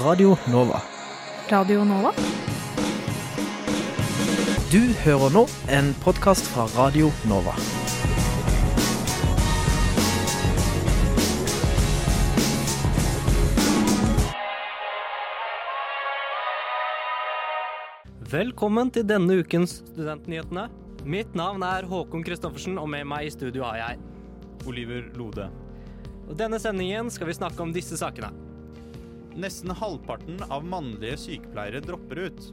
Radio Nova. Radio Nova? Du hører nå en podkast fra Radio Nova. Velkommen til denne ukens Studentnyhetene. Mitt navn er Håkon Christoffersen, og med meg i studio har jeg Oliver Lode. Og denne sendingen skal vi snakke om disse sakene. Nesten halvparten av mannlige sykepleiere dropper ut.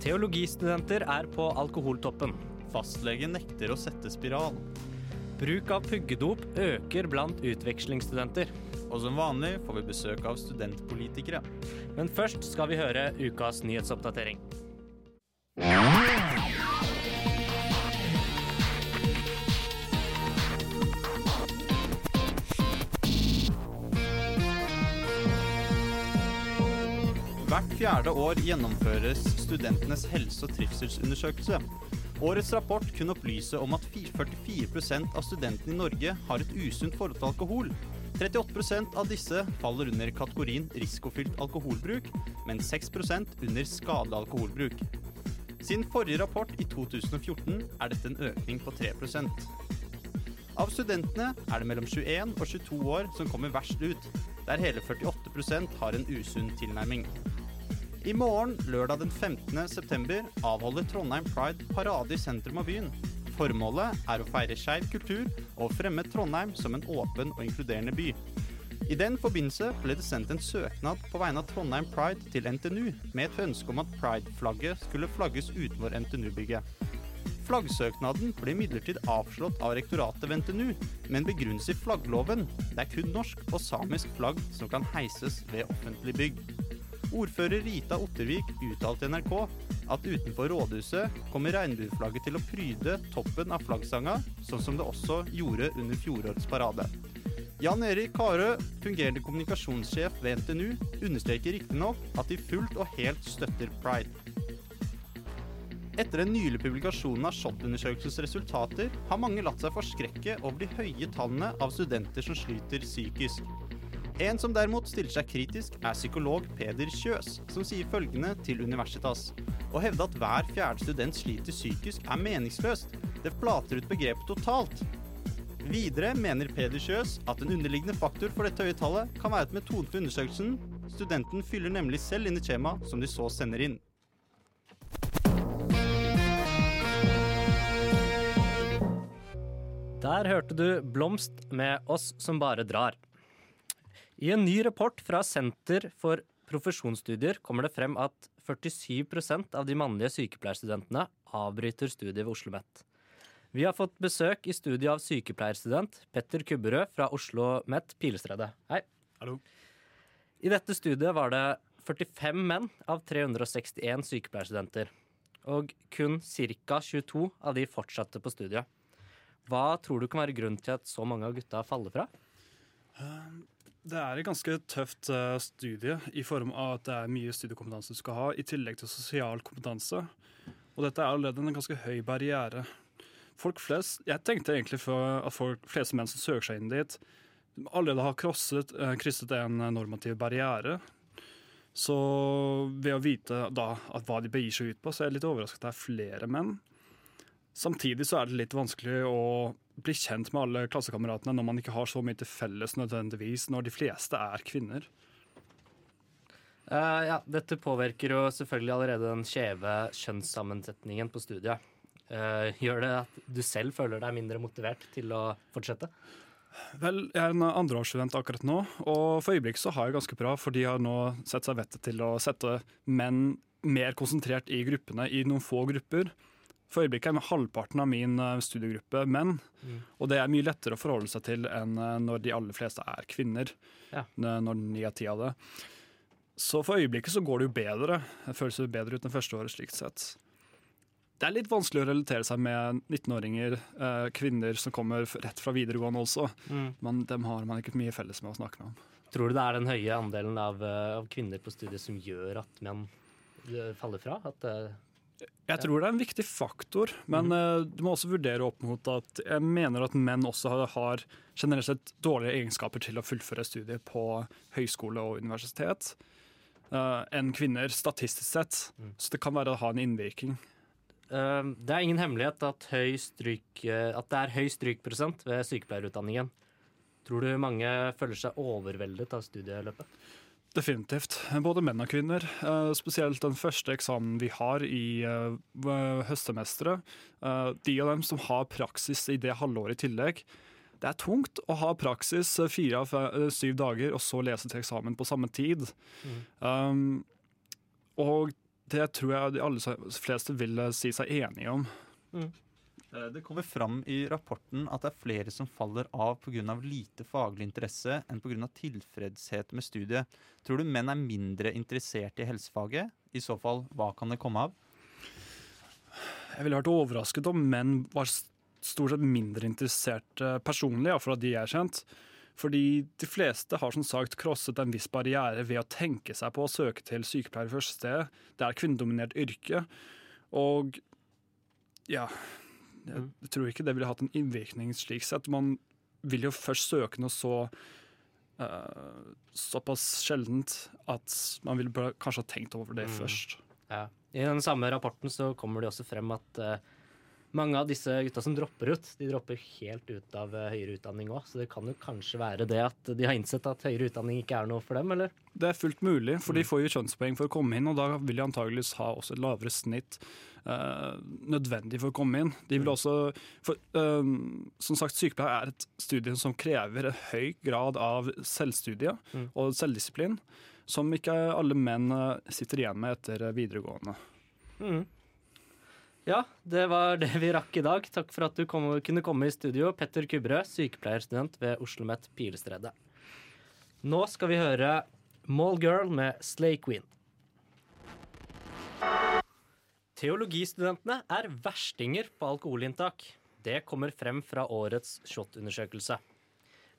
Teologistudenter er på alkoholtoppen. Fastlege nekter å sette spiral. Bruk av puggedop øker blant utvekslingsstudenter. Og som vanlig får vi besøk av studentpolitikere. Men først skal vi høre ukas nyhetsoppdatering. Hvert fjerde år gjennomføres studentenes helse- og trivselsundersøkelse. Årets rapport kunne opplyse om at 44% av studentene i Norge har et usunt forhold til alkohol. 38% av disse faller under kategorien risikofylt alkoholbruk, men 6% under skadelig alkoholbruk. Siden forrige rapport i 2014 er dette en økning på 3% Av studentene er det mellom 21 og 22 år som kommer verst ut, der hele 48% har en usunn tilnærming. I morgen, lørdag den 15. september, avholder Trondheim Pride parade i sentrum av byen. Formålet er å feire skeiv kultur og fremme Trondheim som en åpen og inkluderende by. I den forbindelse ble det sendt en søknad på vegne av Trondheim Pride til NTNU, med et ønske om at Pride-flagget skulle flagges utenfor NTNU-bygget. Flaggsøknaden ble imidlertid avslått av rektoratet ved NTNU, med en begrunnelse i flaggloven. Det er kun norsk og samisk flagg som kan heises ved offentlig bygg. Ordfører Rita Ottervik uttalte til NRK at utenfor rådhuset kommer regnbueflagget til å pryde toppen av flaggstanga, sånn som det også gjorde under fjorårets parade. Jan Erik Karø, fungerende kommunikasjonssjef ved NTNU, understreker riktignok at de fullt og helt støtter pride. Etter den nylige publikasjonen av SHoT-undersøkelsens resultater har mange latt seg forskrekke over de høye tallene av studenter som sliter psykisk. En som derimot stiller seg kritisk, er psykolog Peder Kjøs, som sier følgende til Universitas. Å hevde at hver fjerde student sliter psykisk er meningsløst. Det flater ut begrepet totalt. Videre mener Peder Kjøs at en underliggende faktor for dette høye tallet kan være et metode for undersøkelsen. Studenten fyller nemlig selv inn i skjema som de så sender inn. Der hørte du Blomst med Oss som bare drar. I en ny rapport fra Senter for profesjonsstudier kommer det frem at 47% av de mannlige sykepleierstudentene avbryter studiet ved Oslo OsloMet. Vi har fått besøk i studiet av sykepleierstudent Petter Kubberød fra Oslo OsloMet Pilestredet. Hei. Hallo. I dette studiet var det 45 menn av 361 sykepleierstudenter. Og kun ca. 22 av de fortsatte på studiet. Hva tror du kan være grunnen til at så mange av gutta faller fra? Det er et ganske tøft uh, studie i form av at det er mye studiekompetanse du skal ha, i tillegg til sosial kompetanse. Og dette er allerede en ganske høy barriere. Folk flest, Jeg tenkte egentlig at folk, fleste menn som søker seg inn dit, allerede har krosset, uh, krysset en normativ barriere. Så ved å vite da at hva de begir seg ut på, så er jeg litt overrasket at det er flere menn. Samtidig så er det litt vanskelig å bli kjent med alle klassekameratene når man ikke har så mye til felles nødvendigvis, når de fleste er kvinner. Uh, ja, dette påvirker jo selvfølgelig allerede den skjeve kjønnssammensetningen på studiet. Uh, gjør det at du selv føler deg mindre motivert til å fortsette? Vel, jeg er en andreårsstudent akkurat nå, og for øyeblikket så har jeg ganske bra, for de har nå sett seg vettet til å sette menn mer konsentrert i gruppene, i noen få grupper. For øyeblikket er halvparten av min eh, studiegruppe menn. Mm. Og det er mye lettere å forholde seg til enn eh, når de aller fleste er kvinner. Ja. Når ni av ti av det. Så for øyeblikket så går det jo bedre. Det føles jo bedre ut enn første året slikt sett. Det er litt vanskelig å relatere seg med 19-åringer, eh, kvinner som kommer rett fra videregående også. Mm. Men dem har man ikke mye felles med å snakke med om. Tror du det er den høye andelen av, av kvinner på studiet som gjør at menn faller fra? At jeg tror det er en viktig faktor, men mm. du må også vurdere opp mot at jeg mener at menn også har, generelt sett dårlige egenskaper til å fullføre studier på høyskole og universitet. eh, enn kvinner, statistisk sett. Mm. Så det kan være å ha en innvirkning. Eh, Det er ingen hemmelighet at, stryk, eh, at det er høy strykprosent ved sykepleierutdanningen. Tror du mange føler seg overveldet av studieløpet? Definitivt. Både menn og kvinner. Eh, spesielt den første eksamen vi har i uh. Eh, de av dem som har praksis i det halvåret i tillegg. Det er tungt å ha praksis eh, fire av eh, syv dager, og så lese til eksamen på samme tid. Mm. Um, og det tror jeg de aller fleste vil eh, si seg enige om. Eh, Det kommer fram i rapporten at det er flere som faller av pga. lite faglig interesse enn pga. tilfredshet med studiet. Tror du menn er mindre interessert i helsefaget? I så fall, hva kan det komme av? Jeg ville vært overrasket om menn var stort sett mindre interessert eh, personlig, iallfall av de jeg er kjent. Fordi de fleste har som sagt krosset en viss barriere ved å tenke seg på å søke til sykepleier i første sted. Det er kvinnedominert yrke. Og ja Jeg Mm. tror ikke det ville hatt en innvirkning slik sett. Man vil jo først søke noe så uh, såpass sjeldent at man ville kanskje ha tenkt over det Mm. først. Ja. I den samme rapporten så kommer det også frem at eh, mange av disse gutta som dropper ut, de dropper helt ut av eh, høyere utdanning òg. Så det kan jo kanskje være det at de har innsett at høyere utdanning ikke er noe for dem, eller? Det er fullt mulig, for de Mm. får jo kjønnspoeng for å komme inn, og da vil de antageligvis ha også et lavere snitt eh, nødvendig for å komme inn. De vil Mm. også, for, eh, Som sagt, sykepleier er et studie som krever en høy grad av selvstudie Mm. og selvdisiplin, som ikke alle menn sitter igjen med etter videregående. Mm. Ja, det var det vi rakk i dag. Takk for at du kom, kunne komme i studio, Petter Kubberød, sykepleierstudent ved OsloMet Pilestredet. Nå skal vi høre Mall Girl med Slay Queen. Teologistudentene er verstinger på alkoholinntak. Det kommer frem fra årets SHoT-undersøkelse.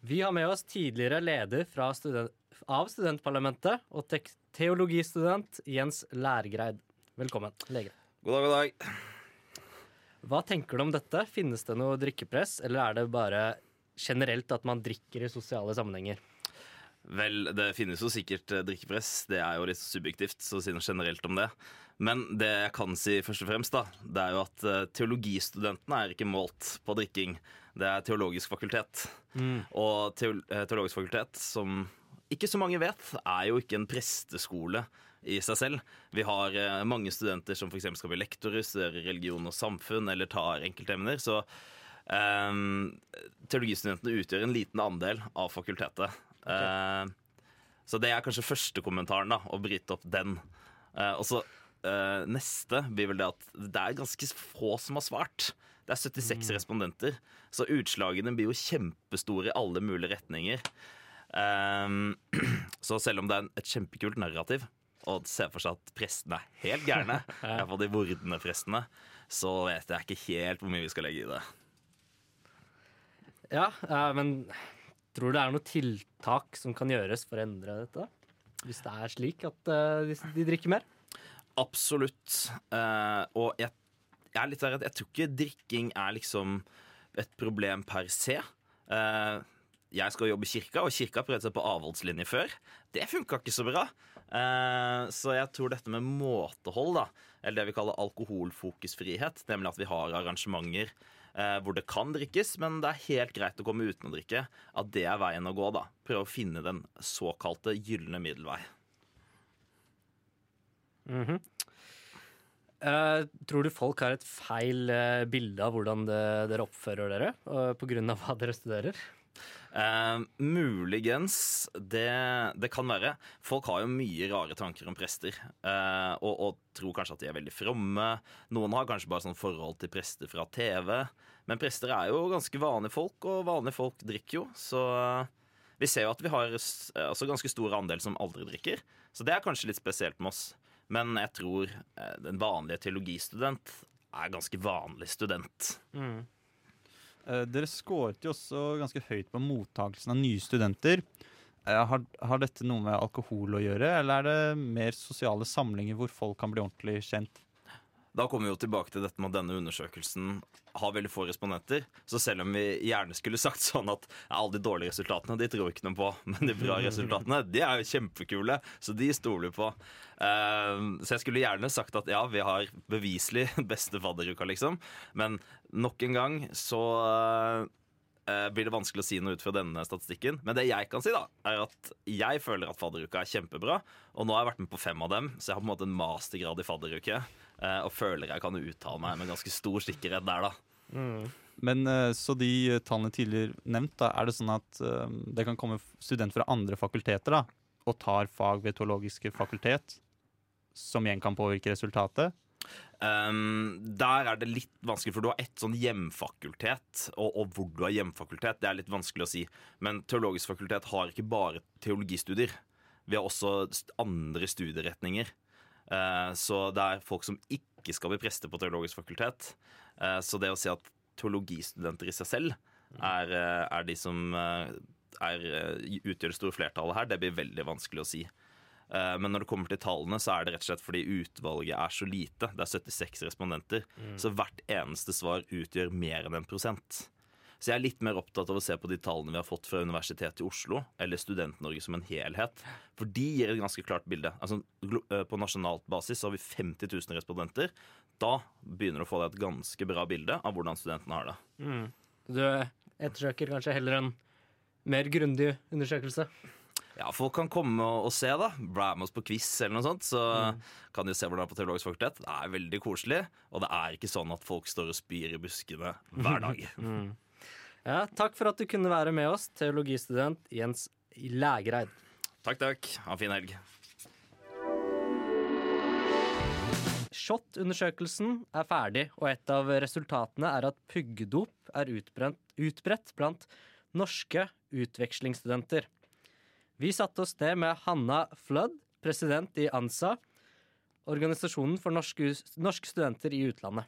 Vi har med oss tidligere leder student, av studentparlamentet og teologistudent Jens Lærgreid. Velkommen, lege. God dag, god dag. Hva tenker du om dette? Finnes det noe drikkepress, eller er det bare generelt at man drikker i sosiale sammenhenger? Vel, det finnes jo sikkert eh, drikkepress. Det er jo litt subjektivt, så si noe generelt om det. Men det jeg kan si først og fremst, da, det er jo at eh, teologistudentene er ikke målt på drikking. Det er teologisk fakultet. Og teol eh, teologisk fakultet, som ikke så mange vet, er jo ikke en presteskole i seg selv. Vi har eh, mange studenter som f.eks. skal bli lektorer, studere religion og samfunn eller tar enkeltemner. Så um, teologistudentene utgjør en liten andel av fakultetet. Eh, så det er kanskje første kommentaren, da, å bryte opp den. Uh, og så uh, neste blir vel det at det er ganske få som har svart. Det er 76 respondenter, så utslagene blir jo kjempestore i alle mulige retninger. Um, så selv om det er et kjempekult narrativ, og ser for seg at prestene er helt gærne, i hvert fall de vordende prestene, så vet jeg ikke helt hvor mye vi skal legge i det. Ja, men tror du det er noe tiltak som kan gjøres for å endre dette? Hvis det er slik at eh, de, drikker mer? Absolutt. Eh, og jeg, jeg er litt at jeg tror ikke drikking er liksom et problem per se. Eh, jeg skal jobbe i kirka, og kirka prøvde seg på avholdslinje før. Det funka ikke så bra. Eh, så jeg tror dette med måtehold, da, eller det vi kaller alkoholfokusfrihet, nemlig at vi har arrangementer eh, hvor det kan drikkes, men det er helt greit å komme uten å drikke, at det er veien å gå. da. Prøve å finne den såkalte gylne middelvei. Mhm. Eh, tror du folk har et feil bilde av hvordan dere oppfører dere, uh, av hva dere studerer? Eh, muligens. Det, det kan være. Folk har jo mye rare tanker om prester. eh, og, og tror kanskje at de er veldig fromme. Noen har kanskje bare sånn forhold til prester fra TV. Men prester er jo ganske vanlige folk, og vanlige folk drikker jo. Så eh, vi ser jo at vi har altså ganske stor andel som aldri drikker. Så det er kanskje litt spesielt med oss. Men jeg tror eh, den vanlige teologistudent er ganske vanlig student. Eh, Dere skåret jo også ganske høyt på mottakelsen av nye studenter. Eh, Har, har dette noe med alkohol å gjøre, eller er det mer sosiale samlinger hvor folk kan bli ordentlig kjent? Da kommer vi jo tilbake til dette med at denne undersøkelsen har veldig få respondenter. Så selv om vi gjerne skulle sagt sånn at ja, alle de dårlige resultatene de tror ikke noe på, men de bra resultatene de er jo kjempekule, så de stoler vi på. Eh, så jeg skulle gjerne sagt at ja, vi har beviselig beste fadderuka, liksom. Men nok en gang så eh, blir det vanskelig å si noe ut fra denne statistikken. Men det jeg kan si, da, er at jeg føler at fadderuka er kjempebra. Og nå har jeg vært med på fem av dem, så jeg har på en måte en mastergrad i fadderuke. Eh, Og føler jeg kan uttale meg med ganske stor sikkerhet der, da. Men eh, så de tallene tidligere nevnt, da, er det sånn at eh, det kan komme studenter fra andre fakulteter da, og tar fag ved teologiske fakultet, som igjen kan påvirke resultatet? Um, der er det litt vanskelig, for du har ett sånn hjemfakultet, og, og hvor du har hjemfakultet, det er litt vanskelig å si. Men teologisk fakultet har ikke bare teologistudier. Vi har også andre studieretninger. Eh, så det er folk som ikke skal bli prester på teologisk fakultet. Eh, så det å si at teologistudenter i seg selv er, eh, er de som er, utgjør det store flertallet her, det blir veldig vanskelig å si. Men når det kommer til tallene, så er det rett og slett fordi utvalget er så lite. Det er 76 respondenter. Så hvert eneste svar utgjør mer enn en prosent. Så jeg er litt mer opptatt av å se på de tallene vi har fått fra Universitetet i Oslo, eller Student-Norge som en helhet. For de gir et ganske klart bilde. Altså, eh, på nasjonalt basis så har vi 50 000 respondenter. Da begynner du å få deg et ganske bra bilde av hvordan studentene har det. Du ettersøker kanskje heller en mer grundig undersøkelse? Ja, Folk kan komme og, se, da. Bli med oss på quiz eller noe sånt. Så kan de se hvordan det er på Teologisk fakultet. Det er veldig koselig. Og det er ikke sånn at folk står og spyr i buskene hver dag. Ja, takk for at du kunne være med oss, teologistudent Jens Lægereid. takk, takk. Ha en fin helg. SHoT-undersøkelsen er ferdig, og et av resultatene er at puggedop er utbrent, utbredt blant norske utvekslingsstudenter. Vi satte oss ned med Hanna Flood, president i ANSA, organisasjonen for norske, norske studenter i utlandet.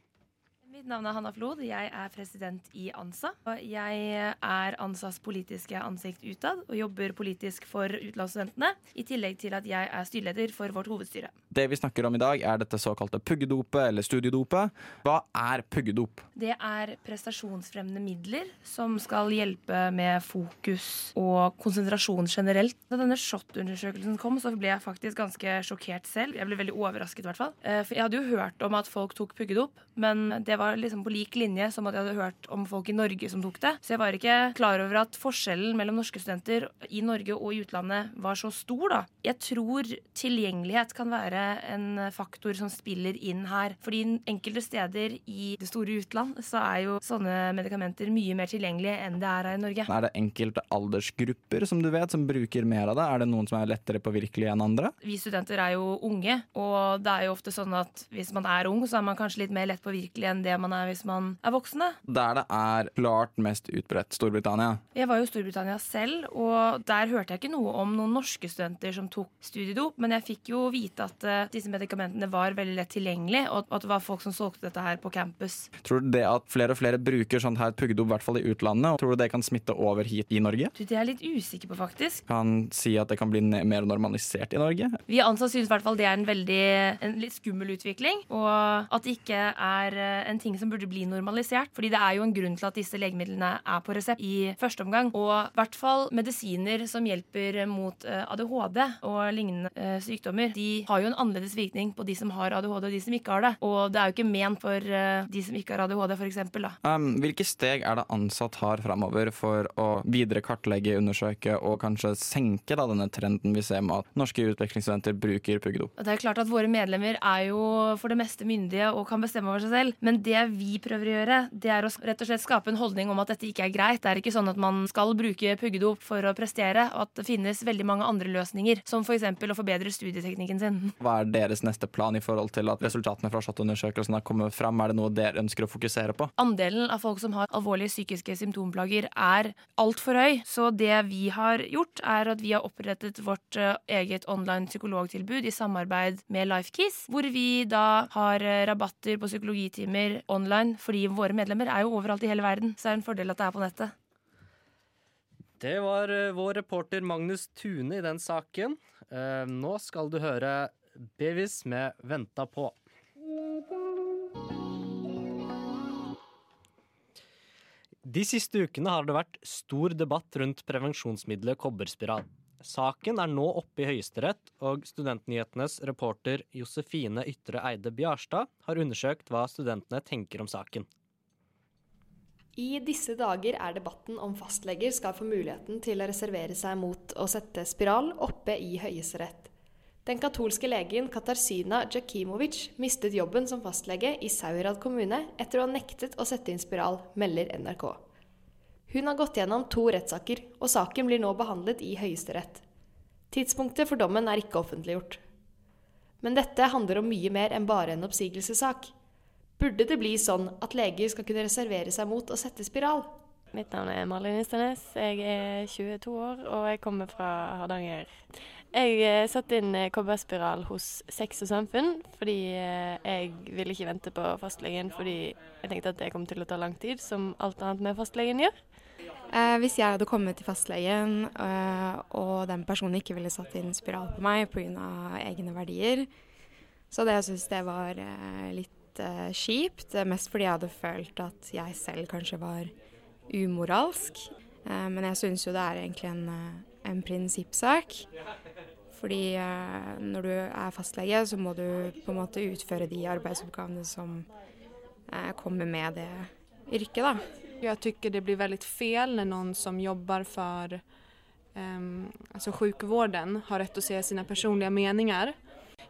Mitt navn er Hanna Flod. Jeg er president i ANSA. Jeg er ANSAs politiske ansikt utad og jobber politisk for utenlandsstudentene. I tillegg til at jeg er styreleder for vårt hovedstyre. Det vi snakker om i dag, er dette såkalte puggedopet eller studiedopet. Hva er puggedop? Det er prestasjonsfremmende midler som skal hjelpe med fokus og konsentrasjon generelt. Da denne SHoT-undersøkelsen kom, så ble jeg faktisk ganske sjokkert selv. Jeg ble veldig overrasket, i hvert fall. Eh, For jeg hadde jo hørt om at folk tok puggedop, men det var liksom på lik linje som at jeg hadde hørt om folk i Norge som tok det. Så jeg var ikke klar over at forskjellen mellom norske studenter i Norge og i utlandet var så stor, da. Jeg tror tilgjengelighet kan være en faktor som spiller inn her. Fordi enkelte steder i det store utland så er jo sånne medikamenter mye mer tilgjengelige enn det er her i Norge. Er det enkelte aldersgrupper som du vet, som bruker mer av det? Er det noen som er lettere påvirkelige enn andre? Vi studenter er jo unge, og det er jo ofte sånn at hvis man er ung, så er man kanskje litt mer lett påvirkelig enn det man er hvis man er voksne. Der det er klart mest utbredt Storbritannia. Jeg var jo i Storbritannia selv, og der hørte jeg ikke noe om noen norske studenter som tok studiedop, men jeg fikk jo vite at eh, disse medikamentene var veldig lett tilgjengelig, og at det var folk som solgte dette her på campus. Tror du det at flere og flere bruker sånt her puggedop, i hvert fall i utlandet, og tror du det kan smitte over hit i Norge? Du, det er jeg litt usikker på, faktisk. Kan si at det kan bli mer normalisert i Norge? Vi ansatte synes i hvert fall det er en veldig en litt skummel utvikling, og at det ikke er eh, en ting som burde bli normalisert. Fordi det er jo en grunn til at disse legemidlene er på resept i første omgang. Og i hvert fall medisiner som hjelper mot eh, ADHD og lignende eh, sykdommer, de har jo en annerledes virkning på de som har ADHD og de som ikke har det. Og det er jo ikke ment for eh, de som ikke har ADHD, eksempel. Um, hvilke steg er det ansatt har framover for å videre kartlegge, undersøke og kanskje senke da, denne trenden vi ser med at norske utvekslingsstudenter bruker puggedop? Det er klart at Våre medlemmer er jo for det meste myndige og kan bestemme over seg selv. Men det vi prøver å gjøre, det er å rett og slett skape en holdning om at dette ikke er greit. Det er ikke sånn at man skal bruke puggedop for å prestere, og at det finnes veldig mange andre løsninger, som f.eks. å forbedre studieteknikken sin. Hva er deres neste plan i forhold til at resultatene fra SHoT-undersøkelsen har kommet fram? Er det noe dere ønsker å fokusere på? Andelen av folk som har alvorlige psykiske symptomplager, er altfor høy. Så det vi har gjort, er at vi har opprettet vårt eh, eget online psykologtilbud i samarbeid med Lifekeys, hvor vi da har eh, rabatter på psykologitimer online, fordi våre medlemmer er jo overalt i hele verden, så er det en fordel at det er på nettet. Det var eh, vår reporter Magnus Tune i den saken. Eh, nå skal du høre Bevis med 'Venta på'. De siste ukene har det vært stor debatt rundt prevensjonsmiddelet kobberspiral. Saken er nå oppe i Høyesterett, og Studentnyhetenes reporter Josefine Ytre Eide Bjarstad har undersøkt hva studentene tenker om saken. I disse dager er debatten om fastleger skal få muligheten til å reservere seg mot å sette spiral oppe i Høyesterett. Den katolske legen Katarzyna Jakimovic mistet jobben som fastlege i Saurad kommune etter å ha nektet å sette inn spiral, melder NRK. Hun har gått gjennom to rettssaker, og saken blir nå behandlet i Høyesterett. Tidspunktet for dommen er ikke offentliggjort. Men dette handler om mye mer enn bare en oppsigelsessak. Burde det bli sånn at leger skal kunne reservere seg mot å sette spiral? Mitt navn er Marlene Isternes. Jeg er 22 år, og jeg kommer fra Hardanger. Jeg eh, satte inn eh, kobberspiral hos Sex og Samfunn fordi eh, jeg ville ikke vente på fastlegen fordi jeg tenkte at det kom til å ta lang tid, som alt annet med fastlegen gjør. Eh, hvis jeg hadde kommet til fastlegen eh, og den personen ikke ville satt inn spiral på meg pga. egne verdier, så hadde jeg syntes det var eh, litt kjipt. Mest fordi jeg hadde følt at jeg selv kanskje var umoralsk. men jeg syns jo det er egentlig en, en prinsippsak. Fordi eh, når du er fastlege, så må du på en måte utføre de arbeidsoppgavene som eh, kommer med det yrket, da. Jeg tycker det blir veldig fel når noen som jobber for um, alltså sjukvården, har rett att å sina sine personlige meninger.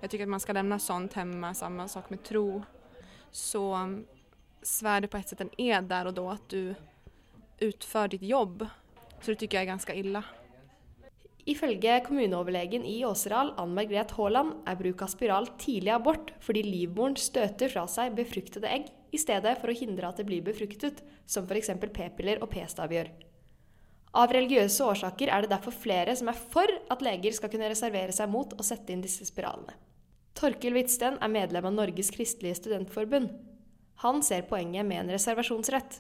Jeg att man skal lämna sånt hjemme, samme sak med tro. Så um, svär det på et sett en ed der og da at du utfører ditt jobb. Så det tycker jeg er ganske ille. Ifølge kommuneoverlegen i Åseral, Ann Margret Haaland, er bruk av spiral tidlig abort fordi livmoren støter fra seg befruktede egg i stedet for å hindre at det blir befruktet, som f.eks. p-piller og p-stav gjør. Av religiøse årsaker er det derfor flere som er for at leger skal kunne reservere seg mot å sette inn disse spiralene. Torkil Hvitsten er medlem av Norges kristelige studentforbund. Han ser poenget med en reservasjonsrett.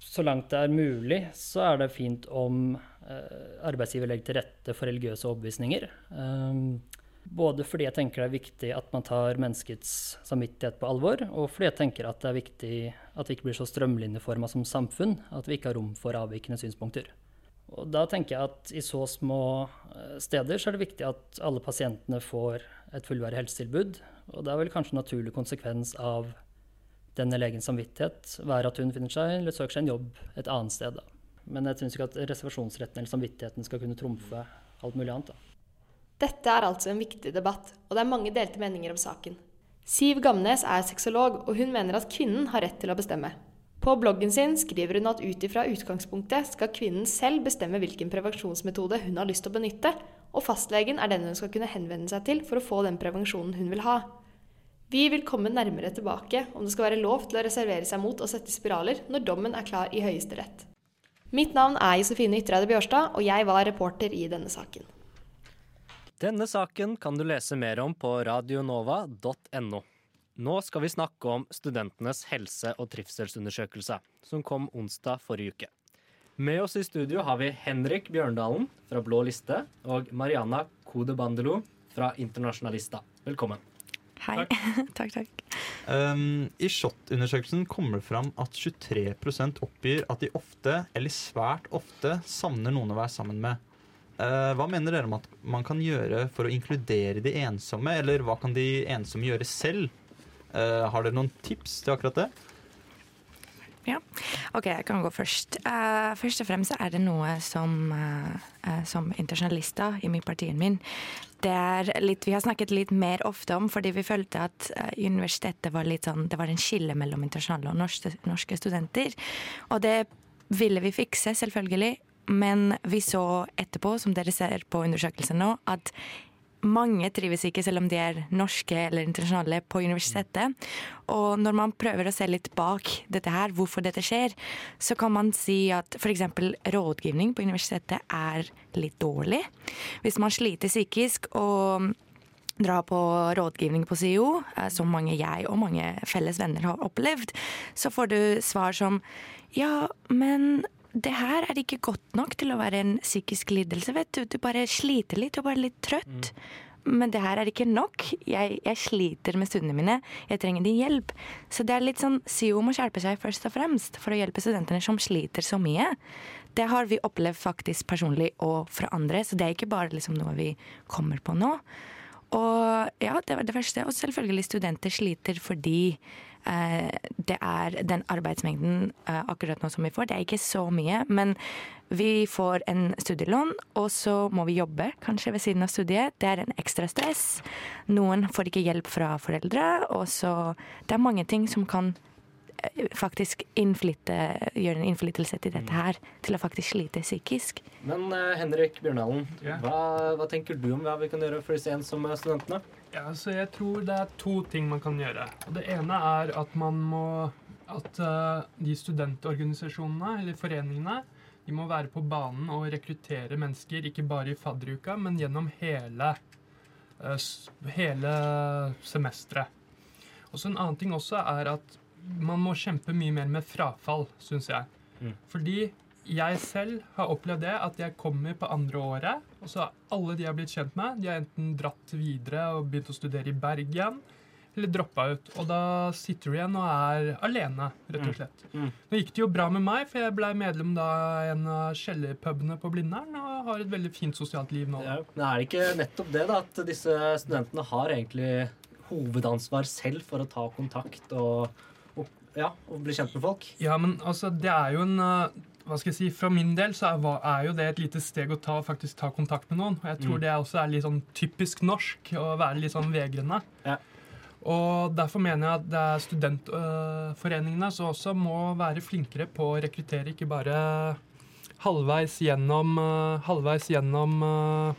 Så langt det er mulig, så er det fint om Eh, arbeidsgiver legger til rette for religiøse overbevisninger. Både fordi jeg tenker det er viktig at man tar menneskets samvittighet på alvor, og fordi jeg tenker at det er viktig at vi ikke blir så strømlinjeforma som samfunn at vi ikke har rom for avvikende synspunkter. Og da tenker jeg at i så små eh, steder så er det viktig at alle pasientene får et fullverdig helsetilbud. Og det er vel kanskje en naturlig konsekvens av denne legens samvittighet være at hun finner seg eller søker seg en jobb et annet sted. da. Men jeg syns ikke at reservasjonsretten eller samvittigheten skal kunne trumfe alt mulig annet. Da. Dette er altså en viktig debatt, og det er mange delte meninger om saken. Siv Gamnes er sexolog, og hun mener at kvinnen har rett til å bestemme. På bloggen sin skriver hun at ut ifra utgangspunktet skal kvinnen selv bestemme hvilken prevensjonsmetode hun har lyst til å benytte, og fastlegen er den hun skal kunne henvende seg til for å få den prevensjonen hun vil ha. Vi vil komme nærmere tilbake om det skal være lov til å reservere seg mot å sette spiraler når dommen er klar i Høyesterett. Mitt navn er Josefine Ytreide Bjørstad, og jeg var reporter i denne saken. Denne saken kan du lese mer om på radionova.no. Nå skal vi snakke om studentenes helse- og trivselsundersøkelse, som kom onsdag forrige uke. Med oss i studio har vi Henrik Bjørndalen fra Blå liste og Mariana Kode Bandelo fra Internasjonalista. Velkommen. Hei. Takk, takk. Um, I SHoT-undersøkelsen kommer det fram at 23% oppgir at de ofte, eller svært ofte, savner noen å være sammen med. Uh, hva mener dere om at man kan gjøre for å inkludere de ensomme, eller hva kan de ensomme gjøre selv? Uh, har dere noen tips til akkurat det? Ja, OK, jeg kan gå først. Uh, først og fremst er det noe som, som internasjonalister i partien min det er litt, vi har snakket litt mer ofte om, fordi vi følte at uh, universitetet var litt sånn Det var en skille mellom internasjonale og norske, norske studenter. Og det ville vi fikse, selvfølgelig. Men vi så etterpå, som dere ser på undersøkelsen nå, at mange trives ikke, selv om de er norske eller internasjonale, på universitetet. Og når man prøver å se litt bak dette her, hvorfor dette skjer, så kan man si at f.eks. rådgivning på universitetet er litt dårlig. Hvis man sliter psykisk og drar på rådgivning på SIO, eh, som mange jeg og mange felles venner har opplevd, så får du svar som ja, men det her er ikke godt nok til å være en psykisk lidelse, vet du. Du bare sliter litt, du er bare litt trøtt. Mm. men det her er ikke nok. Jeg, jeg sliter med studiene mine. Jeg trenger din hjelp. Så det er litt sånn SIO må skjerpe seg først og fremst for å hjelpe studentene som sliter så mye. Det har vi opplevd faktisk personlig og fra andre, så det er ikke bare liksom noe vi kommer på nå. Og ja, det var det første. Og selvfølgelig studenter sliter fordi det er den arbeidsmengden eh, akkurat nå som vi får. Det er ikke så mye, men vi får en studielån, og så må vi jobbe kanskje ved siden av studiet. Det er en ekstra stress. Noen får ikke hjelp fra foreldre, og så Det er mange ting som kan eh, faktisk innflytte, gjøre en innflytelse til dette her, til å faktisk slite psykisk. Men eh, Henrik Bjørndalen, hva, hva tenker du om hva vi kan gjøre for disse ensomme studentene? Ja, så jeg tror det er to ting man kan gjøre. Det ene er at man må At eh, de studentorganisasjonene, eller foreningene, de må være på banen og rekruttere mennesker, ikke bare i fadderuka, men gjennom hele, eh, hele semesteret. Og så En annen ting også er at man må kjempe mye mer med frafall, syns jeg. Mm. Fordi jeg selv har opplevd det at jeg kommer på andre året, og så har alle de jeg har blitt kjent med, de har enten dratt videre og begynt å studere i Bergen, eller droppa ut. Og da sitter du igjen og er alene, rett og Mm. slett. Mm. Nå gikk det jo bra med meg, for jeg ble medlem da en av kjellerpubene på Blindern og har et veldig fint sosialt liv nå. Ja, men er det ikke nettopp det, da, at disse studentene har egentlig hovedansvar selv for å ta kontakt og, og, ja, og bli kjent med folk? Ja, men altså, det er jo en uh, Hva skal jeg si, Fra min del så er, er jo det et lite steg å ta, faktisk ta kontakt med noen. Og jeg tror Mm. det også er litt sånn typisk norsk, å være litt sånn vegrende. Og derfor mener jeg at det er studentforeningene som også må være flinkere på å rekruttere, ikke bare halvveis gjennom uh, Halvveis gjennom uh,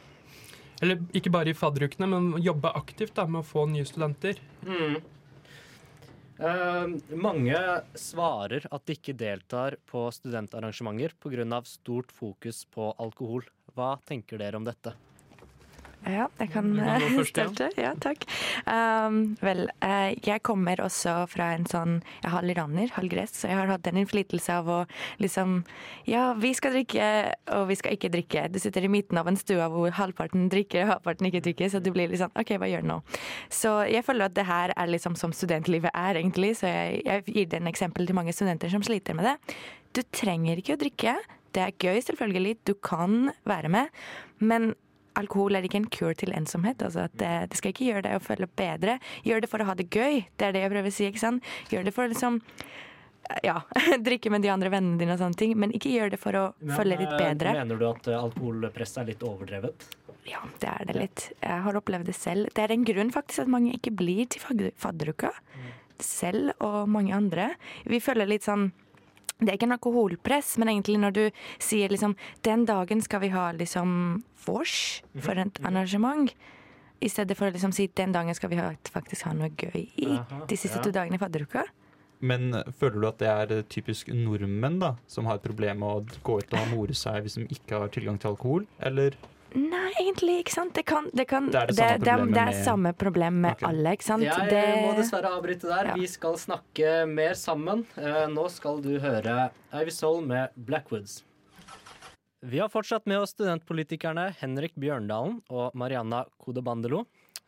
Eller ikke bare i fadderukene, men jobbe aktivt da, med å få nye studenter. Mm. Eh, mange svarer at de ikke deltar på studentarrangementer pga. stort fokus på alkohol. Hva tenker dere om dette? Ja, jeg kan kan eh, først, ja. starte. Ja, takk. Um, vel, eh, jeg kommer også fra en sånn Jeg er halv iraner, halv gress, så jeg har hatt en innflytelse av å liksom Ja, vi skal drikke, og vi skal ikke drikke. Du sitter i midten av en stue hvor halvparten drikker og halvparten ikke drikker, så du blir litt sånn OK, hva gjør du nå? Så jeg føler at det her er liksom som studentlivet er, egentlig, så jeg, jeg gir det en eksempel til mange studenter som sliter med det. Du trenger ikke å drikke. Det er gøy, selvfølgelig. Du kan være med. Men alkohol er ikke en cure til ensomhet. Altså at det, det skal ikke gjøre deg å føle bedre. Gjør det for å ha det gøy. Det er det jeg prøver å si. ikke sant? Gjør det for å liksom ja, drikke med de andre vennene dine og sånne ting, men ikke gjør det for å Men, føle litt eh, bedre. Mener du at eh, alkoholpresset er litt overdrevet? Ja, det er det litt. Jeg har opplevd det selv. Det er en grunn faktisk at mange ikke blir til fadderuka. Selv og mange andre. Vi føler litt sånn det er ikke en alkoholpress, men egentlig når du sier liksom Den dagen skal vi ha liksom vors for et arrangement. I stedet for å liksom si den dagen skal vi ha, faktisk ha noe gøy i Aha, de siste ja. to dagene i fadderuka. Men føler du at det er typisk nordmenn da, som har et problem med å gå ut og more seg hvis de ikke har tilgang til alkohol? Eller Nei, egentlig ikke sant. Det, kan, det, kan, Det er det samme det, problemet det er med- samme problem med Ok. alle, ikke sant. Jeg det, må dessverre avbryte der. Ja. Vi skal snakke mer sammen. Eh, Nå skal du høre Ivy Soul med Blackwoods. Vi har fortsatt med oss studentpolitikerne Henrik Bjørndalen og Marianna Kodebandelo.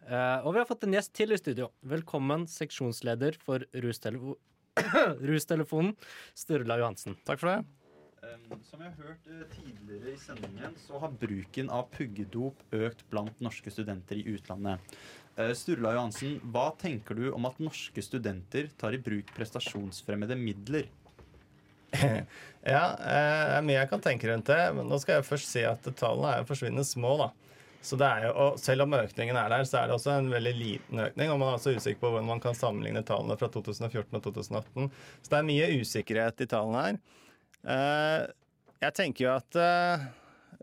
Eh, Og vi har fått en gjest til i studio. Velkommen seksjonsleder for Rustelefo Rustelefonen, Sturla Johansen. Takk for det. Som vi har hørt eh, tidligere i sendingen, så har bruken av puggedop økt blant norske studenter i utlandet. Eh, Sturla Johansen, hva tenker du om at norske studenter tar i bruk prestasjonsfremmede midler? Ja, eh, det er mye jeg kan tenke rundt det. Men nå skal jeg først si at tallene er forsvinnende små. da. Så det er jo, og Selv om økningen er der, så er det også en veldig liten økning. Og man er også usikker på hvordan man kan sammenligne tallene fra 2014 og 2018. Så det er mye usikkerhet i tallene her. Eh, jeg tenker jo at eh,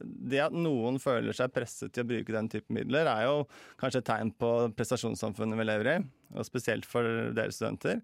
det at noen føler seg presset til å bruke den type midler, er jo kanskje et tegn på prestasjonssamfunnet vi lever i, og spesielt for deres studenter.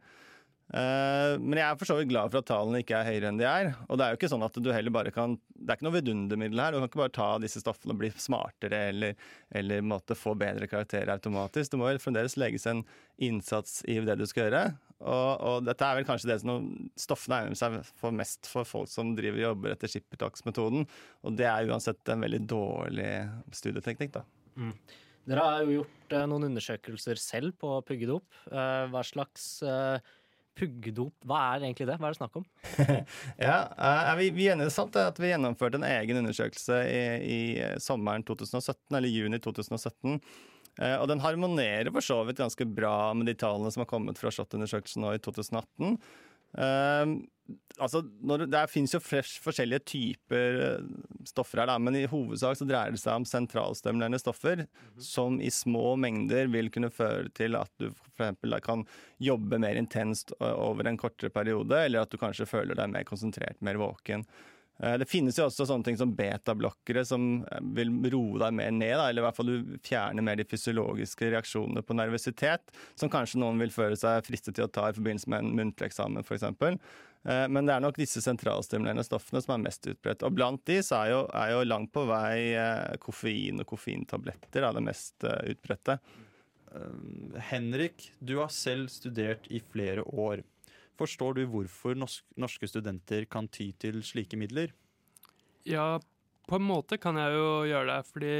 Eh, Men jeg er for så vidt glad for at tallene ikke er høyere enn de er. Og det er jo ikke sånn at du heller bare kan Det er ikke noe vidundermiddel her. Du kan ikke bare ta disse stoffene og bli smartere eller, eller måtte få bedre karakterer automatisk. Du må jo fremdeles legges en innsats i det du skal gjøre. Og, og dette er vel kanskje det som stoffene egner seg for mest for folk som driver jobber etter skippertaksmetoden. Og det er uansett en veldig dårlig studieteknikk, da. Mm. Dere har jo gjort eh, noen undersøkelser selv på puggedop. Eh, hva slags eh, puggedop Hva er egentlig det? Hva er det snakk om? Ja, eh, vi, vi sant at vi gjennomførte en egen undersøkelse i, i sommeren 2017, eller juni 2017. Eh, og den harmonerer for så vidt ganske bra med de tallene som har kommet fra SHoT-undersøkelsen nå i 2018. Uh, altså, når, det finnes jo fresh, forskjellige typer uh, stoffer her, da, men i hovedsak så dreier det seg om sentralstimulerende stoffer Mhm. som i små mengder vil kunne føre til at du f.eks. kan jobbe mer intenst over en kortere periode, eller at du kanskje føler deg mer konsentrert, mer våken. Eh, Det finnes jo også sånne ting som betablokkere som eh, vil roe deg mer ned, eller i hvert fall du fjerner mer de fysiologiske reaksjonene på nervøsitet, som kanskje noen vil føle seg fristet til å ta i forbindelse med en muntlig eksamen f.eks. Men det er nok disse sentralstimulerende stoffene som er mest utbredt. Og blant de så er jo, er jo langt på vei eh, koffein og koffeintabletter da, det mest eh, utbredte. Henrik, du har selv studert i flere år. Forstår du hvorfor norske studenter kan ty til slike midler? Ja, på en måte kan jeg jo gjøre det, fordi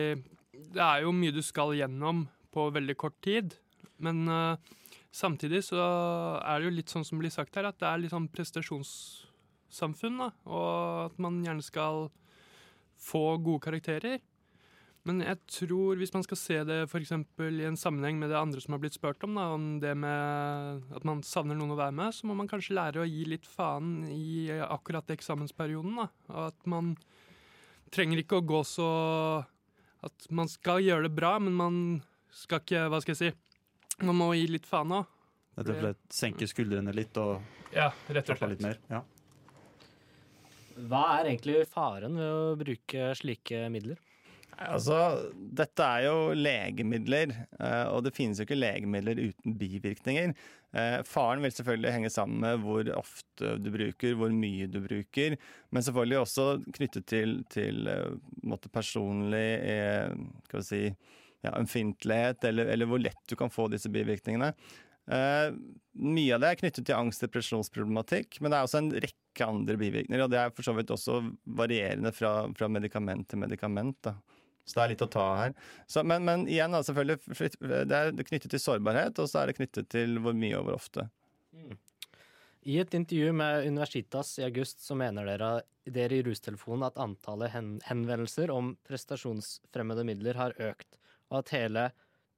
det er jo mye du skal gjennom på veldig kort tid. Men uh, samtidig så er det jo litt sånn som blir sagt her, at det er litt sånn prestasjonssamfunn, da. Og at man gjerne skal få gode karakterer. Men jeg tror hvis man skal se det for eksempel i en sammenheng med det andre som har blitt spurt om, da, om det med at man savner noen å være med, så må man kanskje lære å gi litt faen i akkurat eksamensperioden. Da. Og at man trenger ikke å gå så At man skal gjøre det bra, men man skal ikke Hva skal jeg si? Man må gi litt faen òg. Rett og slett senke skuldrene litt og Ja, rett og slett. litt mer? Ja. Hva er egentlig faren ved å bruke slike midler? Altså, dette er jo legemidler, eh, og det finnes jo ikke legemidler uten bivirkninger. Eh, Faren vil selvfølgelig henge sammen med hvor ofte du bruker, hvor mye du bruker, men selvfølgelig også knyttet til, til eh, personlig skal vi si, ja, ømfintlighet, eller, eller hvor lett du kan få disse bivirkningene. Uh, mye av det er knyttet til angst- og depresjonsproblematikk, men det er også en rekke andre bivirkninger, og det er for så vidt også varierende fra, fra medikament til medikament. Da. Så det er litt å ta her. Så, men, men igjen, da, selvfølgelig, det er knyttet til sårbarhet, og så er det knyttet til hvor mye og hvor ofte. I et intervju med Universitas i august så mener dere, dere i Rustelefonen at antallet henvendelser om prestasjonsfremmede midler har økt, og at hele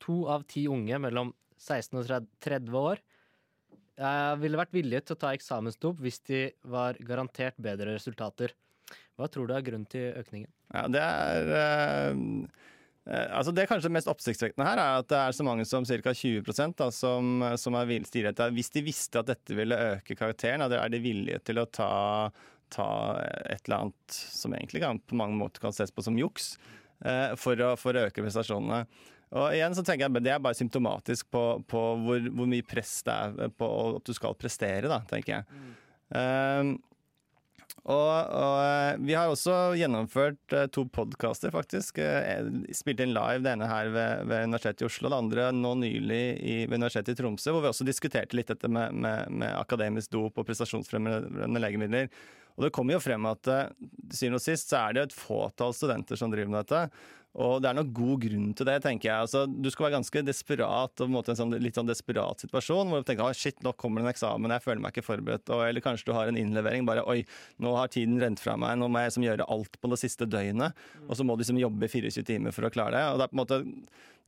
to av ti unge mellom 16 og 30 år eh, ville vært villige til å ta eksamensdop hvis de var garantert bedre resultater. Hva tror du er grunnen til økningen? Ja, det er eh, eh, altså Det kanskje mest oppsiktsvekkende her er at det er så mange som ca. 20 da, som, som er til Hvis de visste at dette ville øke karakteren, er de villige til å ta, ta et eller annet som egentlig kan, på mange måter kan ses på som juks, eh, for, å, for å øke prestasjonene. Og igjen så tenker jeg Det er bare symptomatisk på, på hvor, hvor, mye press det er på at du skal prestere, da, tenker jeg. Um, og, og, vi har også gjennomført uh, to podkaster, faktisk. Spilte spilt inn live, det ene her ved, ved Universitetet i Oslo, det andre nå nylig i, ved Universitetet i Tromsø, hvor vi også diskuterte litt dette med, med, med akademisk dop og prestasjonsfremmende legemidler. Og det kommer jo frem at til syvende og sist så er det et fåtall studenter som driver med dette. Og det er nok god grunn til det, tenker jeg. Altså, du skal være ganske desperat, og på en måte en sånn, litt sånn desperat situasjon, hvor du tenker ah, shit, nå kommer det en eksamen, jeg føler meg ikke forberedt. Og, eller kanskje du har en innlevering, bare oi, nå har tiden rent fra meg, nå må jeg liksom gjøre alt på det siste døgnet. Og så må du liksom jobbe 24 timer for å klare det. Og det er på en måte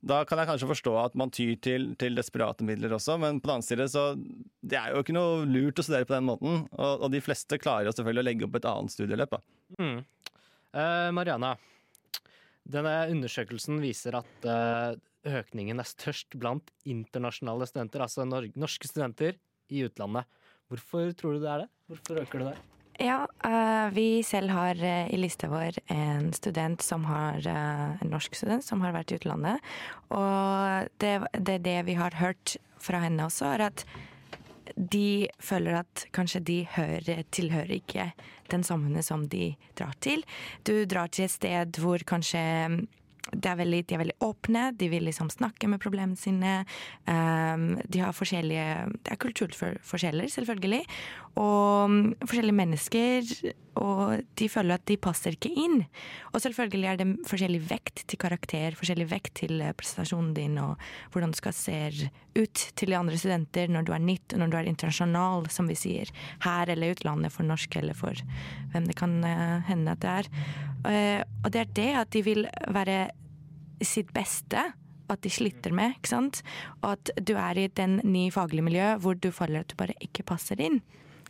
da kan jeg kanskje forstå at man tyr til, til, desperate midler også, men på den annen side så det er jo ikke noe lurt å studere på den måten. Og, og de fleste klarer jo selvfølgelig å legge opp et annet studieløp. Mm. Eh, Mariana, denne undersøkelsen viser at uh, økningen er størst blant internasjonale studenter, altså norske studenter i utlandet. Hvorfor tror du det er det? Hvorfor øker det der? Ja, uh, vi selv har uh, i lista vår en student som har en norsk student som har vært i utlandet. Og det, det, det vi har hørt fra henne også, er at de føler at kanskje de hører, tilhører ikke den samfunnet som de drar til. Du drar til et sted hvor kanskje er veldig, de er veldig åpne, de vil liksom snakke med problemene sine. Um, de har forskjellige Det er kulturforskjeller, selvfølgelig. Og um, forskjellige mennesker. Og de føler at de passer ikke inn. Og selvfølgelig er det forskjellig vekt til karakter, forskjellig vekt til eh, prestasjonen din, og hvordan du skal se ut til de andre studenter når du er nytt, og når du er internasjonal, som vi sier. Her eller utlandet, for norsk eller for hvem det kan uh, hende at det er. Uh, og det er det at de vil være sitt beste at de sliter med. ikke sant? Og at du er i den ny faglige miljø hvor du føler at du bare ikke passer inn.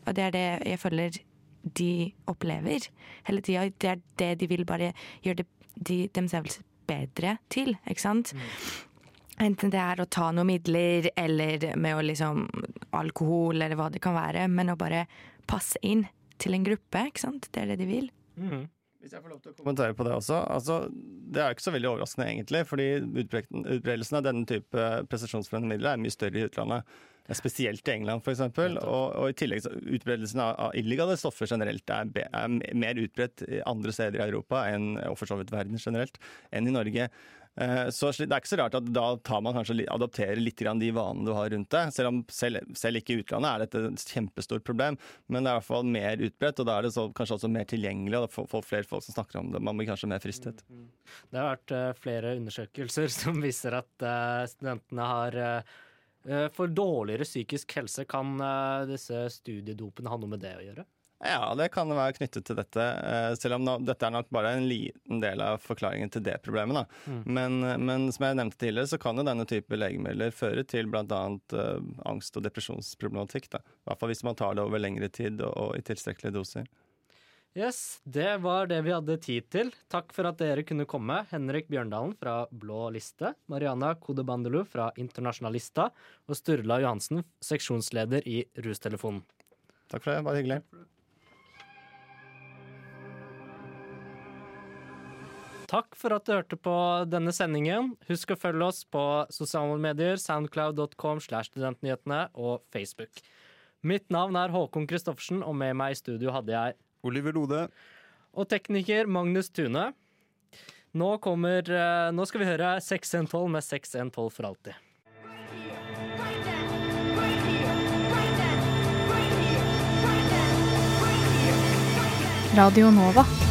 Og det er det jeg føler de opplever hele tida. Det er det de vil bare gjøre det, de, dem selv bedre til, ikke sant? Mm. Enten det er å ta noen midler, eller med å liksom alkohol, eller hva det kan være. Men å bare passe inn til en gruppe, ikke sant. Det er det de vil. Mm. Hvis jeg får lov til å kommentere på det også. Altså, det er ikke så veldig overraskende, egentlig. fordi utbredelsen av denne type presisjonsfremmende midler er mye større i utlandet. Spesielt i England, f.eks. Og, og i tillegg så utbredelsen av, av illegale stoffer generelt er, er, mer utbredt andre steder i Europa enn, og for så vidt verden generelt enn i Norge. Eh, så det er ikke så rart at da tar man kanskje adopterer litt de vanene du har rundt deg. Selv om selv, selv ikke i utlandet er dette et kjempestort problem, men det er i hvert fall mer utbredt, og da er det så, kanskje også mer tilgjengelig, og få flere folk som snakker om det. Man blir kanskje mer fristet. Mm, mm. Det har vært uh, flere undersøkelser som viser at uh, studentene har for dårligere psykisk helse. Kan disse studiedopene ha noe med det å gjøre? Ja, det kan være knyttet til dette. Eh, selv om dette er nok bare en liten del av forklaringen til det problemet. Mm. Men, men, som jeg nevnte tidligere, så kan jo denne type legemidler føre til bl.a. Uh, angst- og depresjonsproblematikk. Da. I hvert fall hvis man tar det over lengre tid og, og i tilstrekkelige doser. Yes, det var det vi hadde tid til. Takk for at dere kunne komme. Henrik Bjørndalen fra Blå liste, Mariana Kodebandelu fra Internasjonalista og Sturla Johansen, seksjonsleder i Rustelefonen. Takk for det. Bare hyggelig. Takk for at du hørte på denne sendingen. Husk å følge oss på sosiale medier, soundcloud.com slash studentnyhetene og Facebook. Mitt navn er Håkon Christoffersen, og med meg i studio hadde jeg Oliver Lode. Og tekniker Magnus Tune. Nå, kommer, eh, nå skal vi høre 6112 med 6112 for alltid. Radio Nova.